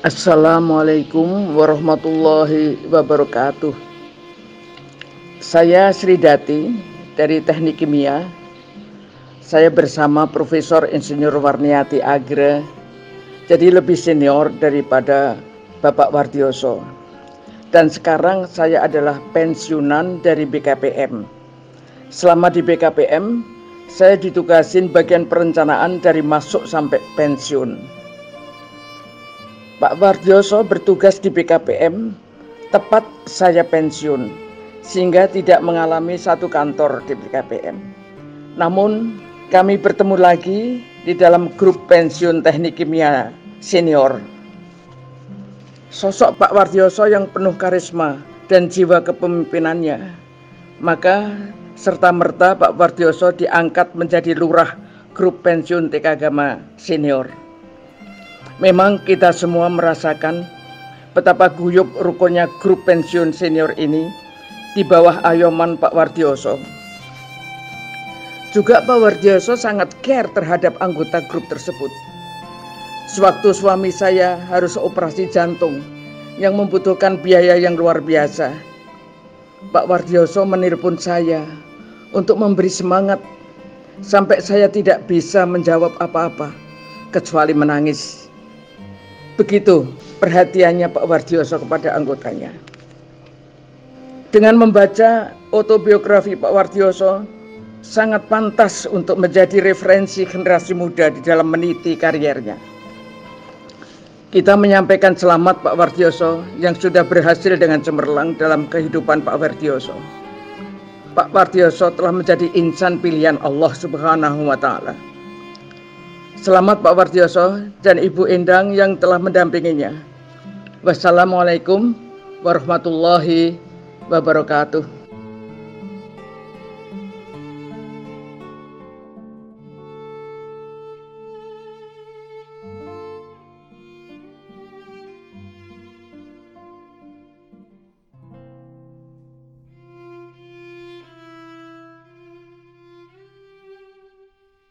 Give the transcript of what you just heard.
Assalamualaikum warahmatullahi wabarakatuh. Saya Sri Dati dari Teknik Kimia. Saya bersama Profesor Insinyur Warniati Agre. Jadi lebih senior daripada Bapak Wardioso. Dan sekarang saya adalah pensiunan dari BKPM. Selama di BKPM, saya ditugasin bagian perencanaan dari masuk sampai pensiun Pak Wardioso bertugas di BKPM tepat saya pensiun sehingga tidak mengalami satu kantor di BKPM. Namun kami bertemu lagi di dalam grup pensiun teknik kimia senior. Sosok Pak Wardioso yang penuh karisma dan jiwa kepemimpinannya, maka serta merta Pak Wardioso diangkat menjadi lurah grup pensiun TK Agama senior. Memang kita semua merasakan betapa guyup rukunnya grup pensiun senior ini di bawah ayoman Pak Wardioso. Juga Pak Wardioso sangat care terhadap anggota grup tersebut. Sewaktu suami saya harus operasi jantung yang membutuhkan biaya yang luar biasa, Pak Wardioso menelpon saya untuk memberi semangat sampai saya tidak bisa menjawab apa-apa kecuali menangis. Begitu perhatiannya Pak Wardioso kepada anggotanya. Dengan membaca autobiografi Pak Wardioso, sangat pantas untuk menjadi referensi generasi muda di dalam meniti karirnya. Kita menyampaikan selamat Pak Wardioso yang sudah berhasil dengan cemerlang dalam kehidupan Pak Wardioso. Pak Wardioso telah menjadi insan pilihan Allah Subhanahu wa taala. Selamat Pak Wardioso dan Ibu Endang yang telah mendampinginya. Wassalamualaikum warahmatullahi wabarakatuh.